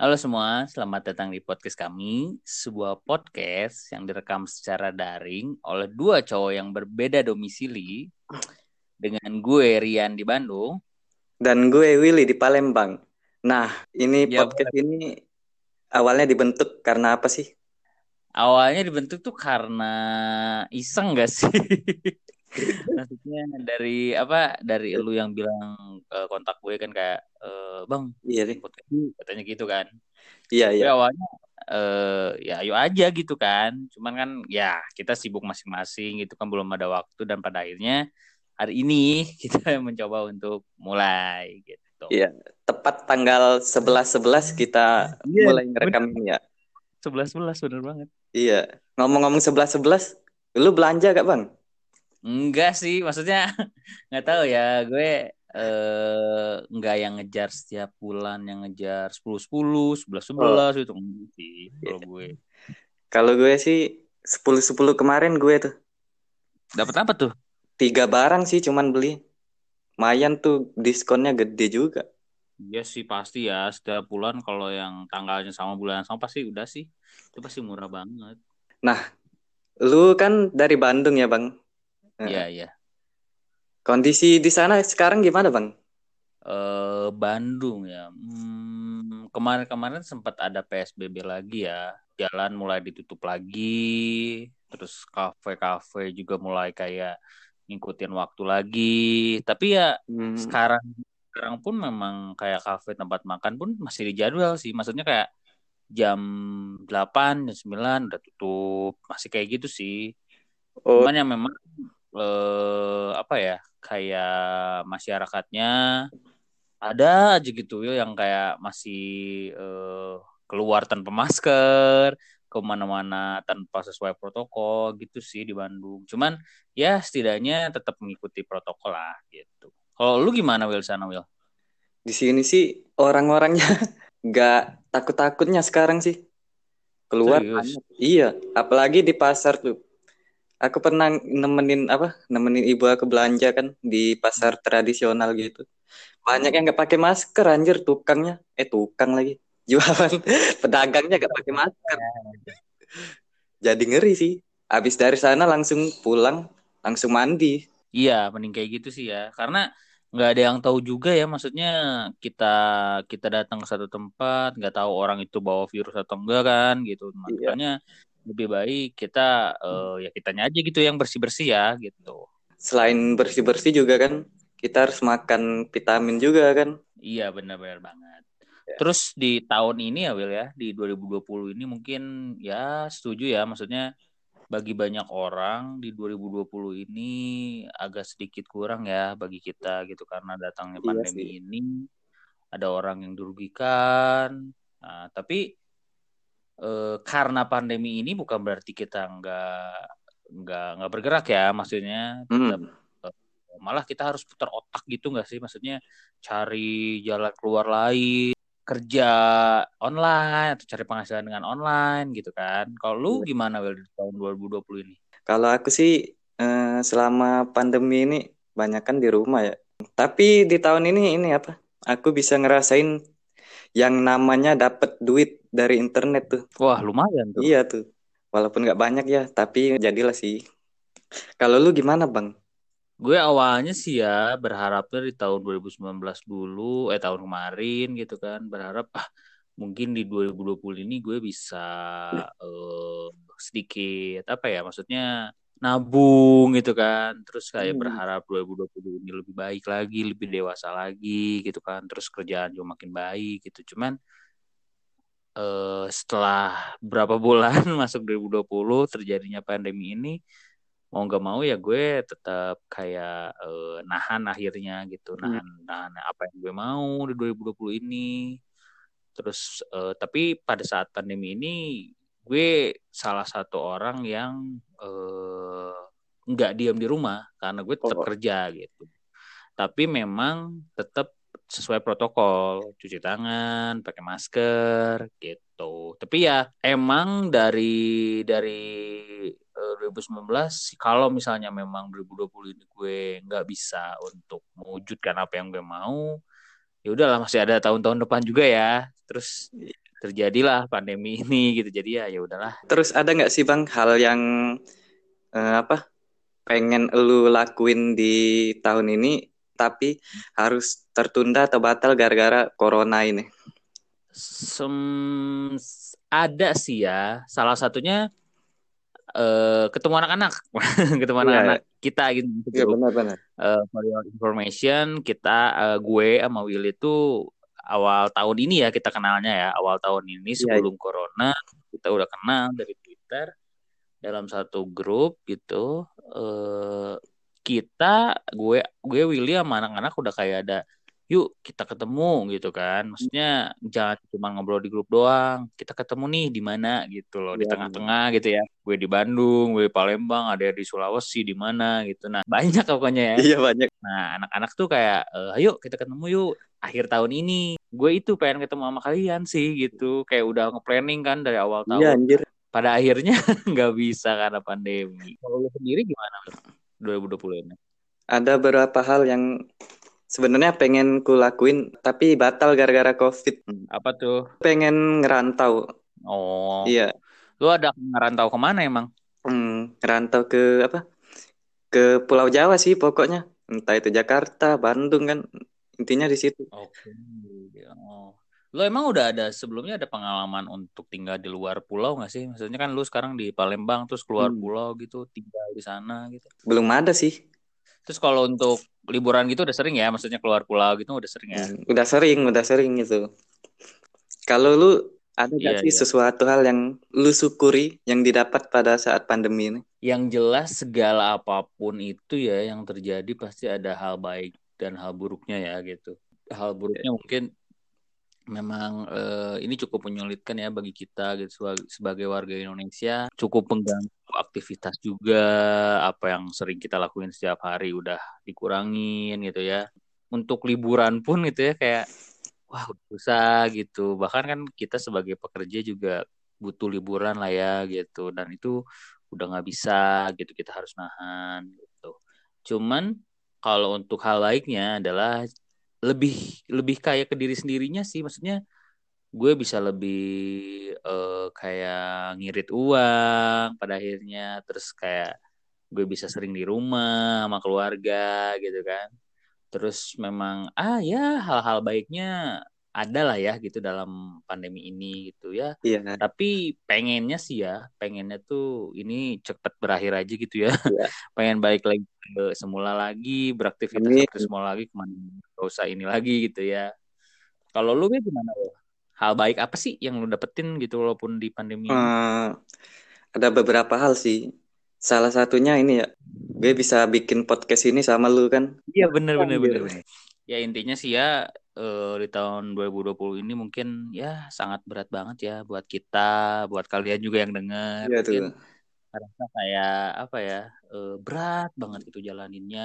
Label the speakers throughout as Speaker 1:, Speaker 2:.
Speaker 1: Halo semua, selamat datang di podcast kami, sebuah podcast yang direkam secara daring oleh dua cowok yang berbeda domisili dengan gue Rian di Bandung
Speaker 2: dan gue Willy di Palembang. Nah, ini
Speaker 1: Ya,
Speaker 2: podcast ini awalnya dibentuk karena apa sih?
Speaker 1: awalnya dibentuk tuh karena iseng gak sih? Maksudnya dari apa? Dari lu yang bilang eh, kontak gue kan kayak eh, bang
Speaker 2: Iya
Speaker 1: yuk," katanya gitu kan.
Speaker 2: Iya, iya.
Speaker 1: awalnya eh ya ayo aja gitu kan. Cuman kan ya kita sibuk masing-masing gitu kan belum ada waktu dan pada akhirnya hari ini kita mencoba untuk mulai gitu.
Speaker 2: Iya. Tepat tanggal 11-11 kita
Speaker 1: Iya,
Speaker 2: mulai ngerekam ini ya.
Speaker 1: 11 11 bener banget.
Speaker 2: Iya. Ngomong-ngomong 11-11, lu belanja gak bang?
Speaker 1: Enggak sih, maksudnya nggak tahu ya. Gue eh nggak yang ngejar setiap bulan yang ngejar 10 10, 11 11 itu enggak sih kalau gue.
Speaker 2: Kalau gue sih 10-10 kemarin gue tuh.
Speaker 1: Dapat apa tuh?
Speaker 2: Tiga barang sih cuman beli. Lumayan tuh diskonnya gede juga.
Speaker 1: Iya sih pasti ya setiap bulan kalau yang tanggalnya sama bulan yang sama pasti udah sih itu pasti murah banget.
Speaker 2: Lu kan dari Bandung ya bang?
Speaker 1: Iya iya.
Speaker 2: Kondisi di sana sekarang gimana bang?
Speaker 1: Eh Bandung ya. Hmm, kemarin-kemarin sempat ada PSBB lagi ya. Jalan mulai ditutup lagi. Terus kafe-kafe juga mulai kayak ngikutin waktu lagi. Tapi ya
Speaker 2: Hmm,
Speaker 1: sekarang sekarang pun memang kayak kafe tempat makan pun masih dijadwal sih. Maksudnya kayak jam 8, jam 9 udah tutup. Masih kayak gitu sih.
Speaker 2: Oh,
Speaker 1: Cuman yang memang eh, apa ya kayak masyarakatnya ada aja gitu ya yang kayak masih eh, keluar tanpa masker ke mana-mana tanpa sesuai protokol gitu sih di Bandung. Cuman ya setidaknya tetap mengikuti protokol lah gitu. Kalau lu gimana Will sana Will?
Speaker 2: di sini sih orang-orangnya nggak takut-takutnya sekarang sih keluar
Speaker 1: Serius?
Speaker 2: Iya, apalagi di pasar tuh. Aku pernah nemenin apa? Nemenin ibu aku belanja kan di pasar tradisional gitu. Banyak yang nggak pakai masker anjir tukangnya. Eh tukang lagi. Jualan pedagangnya nggak pakai masker. Jadi ngeri sih. Habis dari sana langsung pulang, langsung mandi.
Speaker 1: Iya, mending kayak gitu sih ya. Karena nggak ada yang tahu juga ya. Maksudnya kita kita datang ke satu tempat, nggak tahu orang itu bawa virus atau enggak kan gitu.
Speaker 2: Iya.
Speaker 1: Lebih baik kita eh, ya kitanya aja gitu yang bersih-bersih ya gitu.
Speaker 2: Selain bersih-bersih juga kan, kita harus makan vitamin juga kan.
Speaker 1: Iya, benar-benar banget.
Speaker 2: Ya.
Speaker 1: Terus di tahun ini ya Will ya, di 2020 ini mungkin ya setuju ya. Maksudnya bagi banyak orang di 2020 ini agak sedikit kurang ya bagi kita gitu karena datangnya
Speaker 2: Iya
Speaker 1: pandemi
Speaker 2: sih.
Speaker 1: ini ada orang yang dirugikan. Nah, tapi eh, karena pandemi ini bukan berarti kita nggak nggak nggak bergerak ya, maksudnya
Speaker 2: Hmm.
Speaker 1: eh, malah kita harus putar otak gitu nggak sih? Maksudnya cari jalan keluar lain, kerja online atau cari penghasilan dengan online gitu kan. Kalau lu
Speaker 2: Iya.
Speaker 1: gimana Will di tahun 2020 ini?
Speaker 2: Kalau aku sih eh, selama pandemi ini banyak kan di rumah ya. Tapi di tahun ini ini apa? Aku bisa ngerasain yang namanya dapat duit dari internet tuh.
Speaker 1: Wah, lumayan tuh.
Speaker 2: Iya tuh. Walaupun nggak banyak ya, tapi jadilah sih. Kalau lu gimana, Bang?
Speaker 1: Gue awalnya sih ya berharapnya di tahun 2019 dulu, eh tahun kemarin gitu kan, berharap ah mungkin di 2020 ini gue bisa eh, sedikit apa ya, maksudnya nabung gitu kan, terus kayak
Speaker 2: Hmm.
Speaker 1: berharap 2020 ini lebih baik lagi, lebih dewasa lagi gitu kan, terus kerjaan juga makin baik gitu. Cuman eh, setelah berapa bulan masuk 2020 terjadinya pandemi ini mau nggak mau ya gue tetap kayak eh, nahan akhirnya gitu
Speaker 2: Hmm.
Speaker 1: nahan nahan apa yang gue mau di 2020 ini terus eh, tapi pada saat pandemi ini gue salah satu orang yang eh, nggak diam di rumah karena gue tetap
Speaker 2: Oh.
Speaker 1: kerja gitu. Tapi memang tetap sesuai protokol cuci tangan pakai masker gitu. Tapi ya emang dari dari eh, 2019 kalau misalnya memang 2020 ini gue nggak bisa untuk mewujudkan apa yang gue mau ya udahlah masih ada tahun-tahun depan juga ya. Terus terjadilah pandemi ini gitu. Jadi ya ya udahlah.
Speaker 2: Terus ada nggak sih bang hal yang eh, apa pengen lu lakuin di tahun ini tapi harus tertunda atau batal gara-gara corona ini?
Speaker 1: Sem ada sih ya salah satunya eh ketemu anak-anak ketemu
Speaker 2: Iya,
Speaker 1: anak-anak kita gitu di
Speaker 2: Iya benar-benar.
Speaker 1: Eh, for your information kita eh, gue sama Will itu awal tahun ini ya kita kenalnya ya awal tahun ini
Speaker 2: Iya.
Speaker 1: sebelum corona kita udah kenal dari Twitter dalam satu grup gitu eh kita gue gue Willy sama anak-anak udah kayak ada yuk kita ketemu gitu kan maksudnya jangan cuma ngobrol di grup doang kita ketemu nih di mana gitu loh di
Speaker 2: Iya.
Speaker 1: tengah-tengah gitu ya gue di Bandung gue di Palembang ada di Sulawesi di mana gitu nah banyak pokoknya ya
Speaker 2: Iya banyak.
Speaker 1: Nah, anak-anak tuh kayak, "Eh, ayo kita ketemu yuk akhir tahun ini. Gue itu pengen ketemu sama kalian sih gitu. Kayak udah nge-planning kan dari awal
Speaker 2: Iya
Speaker 1: tahun.
Speaker 2: anjir.
Speaker 1: Pada akhirnya nggak bisa karena pandemi. Kalau lu sendiri gimana? Wil? 2020 ini?
Speaker 2: Ada beberapa hal yang sebenarnya pengen ku lakuin tapi batal gara-gara COVID.
Speaker 1: Apa tuh?
Speaker 2: Pengen ngerantau.
Speaker 1: Oh,
Speaker 2: Iya.
Speaker 1: lu ada ngerantau ke mana emang?
Speaker 2: Hmm, ngerantau ke apa? Ke Pulau Jawa sih pokoknya. Entah itu Jakarta, Bandung kan. Intinya di situ.
Speaker 1: Oke. Oh. Lu emang udah ada sebelumnya ada pengalaman untuk tinggal di luar pulau nggak sih? Maksudnya kan lu sekarang di Palembang terus keluar
Speaker 2: Hmm.
Speaker 1: pulau gitu, tinggal di sana gitu.
Speaker 2: Belum ada sih.
Speaker 1: Terus kalau untuk liburan gitu udah sering ya, maksudnya keluar pulau gitu udah sering ya.
Speaker 2: Hmm, Udah sering, udah sering itu. Kalau lu ada
Speaker 1: Iya,
Speaker 2: gak sih
Speaker 1: iya.
Speaker 2: sesuatu hal yang lu syukuri yang didapat pada saat pandemi ini?
Speaker 1: Yang jelas segala apa pun itu ya yang terjadi pasti ada hal baik dan hal buruknya ya gitu. Hal buruknya mungkin memang eh, ini cukup menyulitkan ya bagi kita gitu sebagai, warga Indonesia, cukup mengganggu aktivitas juga apa yang sering kita lakuin setiap hari udah dikurangin gitu ya. Untuk liburan pun gitu ya kayak wah susah gitu. Bahkan kan kita sebagai pekerja juga butuh liburan lah ya gitu dan itu udah nggak bisa gitu kita harus nahan gitu. Cuman kalau untuk hal baiknya adalah lebih lebih kayak ke diri sendirinya sih. Maksudnya gue bisa lebih eh, kayak ngirit uang pada akhirnya. Terus kayak gue bisa sering di rumah sama keluarga gitu kan. Terus memang ah ya hal-hal baiknya ada lah ya gitu dalam pandemi ini gitu ya.
Speaker 2: Iya,
Speaker 1: tapi pengennya sih ya pengennya tuh ini cepet berakhir aja gitu ya.
Speaker 2: Iya.
Speaker 1: pengen balik lagi ke semula lagi beraktivitas seperti semula lagi ke mana gak usah ini lagi gitu ya kalau lu Wil, gimana Wil? hal baik apa sih yang lu dapetin gitu walaupun di pandemi
Speaker 2: Eh, ada beberapa hal sih. Salah satunya ini ya, gue bisa bikin podcast ini sama lu kan.
Speaker 1: iya bener bener
Speaker 2: Anjir.
Speaker 1: bener bener ya intinya sih ya eh, di tahun 2020 ini mungkin ya sangat berat banget ya buat kita buat kalian juga yang dengar
Speaker 2: Iya tuh.
Speaker 1: Rasa kayak apa ya eh, berat banget gitu jalaninnya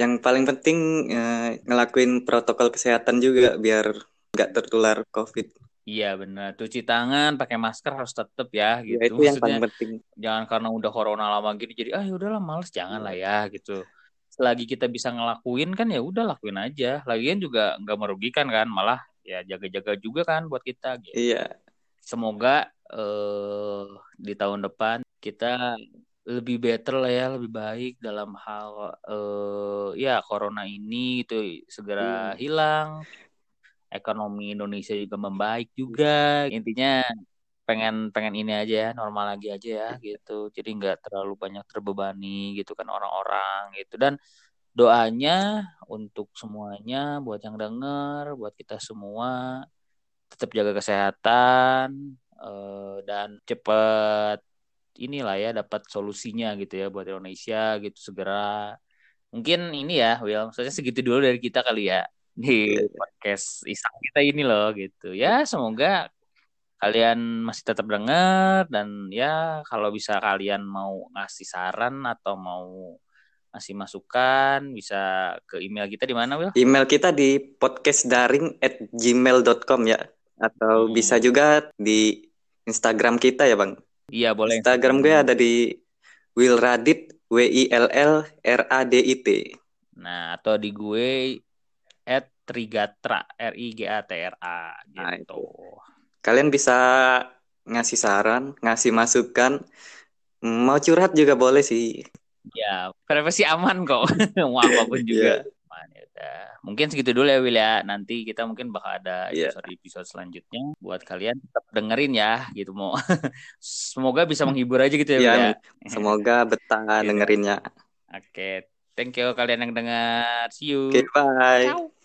Speaker 2: Yang paling penting eh, ngelakuin protokol kesehatan juga biar nggak tertular COVID.
Speaker 1: Iya benar, cuci tangan, pakai masker harus tetap ya
Speaker 2: Ya
Speaker 1: gitu.
Speaker 2: itu yang
Speaker 1: Maksudnya
Speaker 2: paling penting.
Speaker 1: jangan karena udah corona lama gini jadi ah ya udahlah males jangan lah ya gitu. Selagi kita bisa ngelakuin kan ya udah lakuin aja. Lagian juga nggak merugikan kan, malah ya jaga-jaga juga kan buat kita gitu.
Speaker 2: Iya,
Speaker 1: Semoga eh di tahun depan kita lebih better lah ya, lebih baik dalam hal eh ya corona ini itu segera
Speaker 2: Hmm.
Speaker 1: hilang. Ekonomi Indonesia juga membaik juga. Intinya pengen pengen ini aja ya, normal lagi aja ya gitu. Jadi nggak terlalu banyak terbebani gitu kan orang-orang gitu. Dan doanya untuk semuanya buat yang denger, buat kita semua tetap jaga kesehatan eh, dan cepet inilah ya dapat solusinya gitu ya buat Indonesia gitu segera. Mungkin ini ya, Will, maksudnya segitu dulu dari kita kali ya di
Speaker 2: Iya.
Speaker 1: podcast iseng kita ini loh gitu. Ya, semoga kalian masih tetap dengar dan ya kalau bisa kalian mau ngasih saran atau mau ngasih masukan bisa ke email kita di mana, Will?
Speaker 2: email kita di podcastdaring@gmail.com ya. Atau
Speaker 1: Hmm.
Speaker 2: bisa juga di Instagram kita ya, Bang.
Speaker 1: Iya, boleh.
Speaker 2: Instagram gue ada di Will Radit W I L L R A D I T.
Speaker 1: Nah, atau di gue at Trigatra R I G A T R A
Speaker 2: Nah,
Speaker 1: gitu.
Speaker 2: Kalian bisa ngasih saran, ngasih masukan, mau curhat juga boleh sih.
Speaker 1: Ya, privasi aman kok. Mau apa pun juga.
Speaker 2: Iya.
Speaker 1: Man, ya udah. Mungkin segitu dulu ya Will ya. Nanti kita mungkin bakal ada
Speaker 2: Iya.
Speaker 1: episode-episode selanjutnya buat kalian tetap dengerin ya gitu mau. Semoga bisa menghibur aja gitu ya Will
Speaker 2: Iya,
Speaker 1: ya.
Speaker 2: Semoga betah
Speaker 1: Iya.
Speaker 2: dengerinnya.
Speaker 1: Oke, thank you kalian yang dengar. See you.
Speaker 2: Oke, bye.
Speaker 1: Ciao.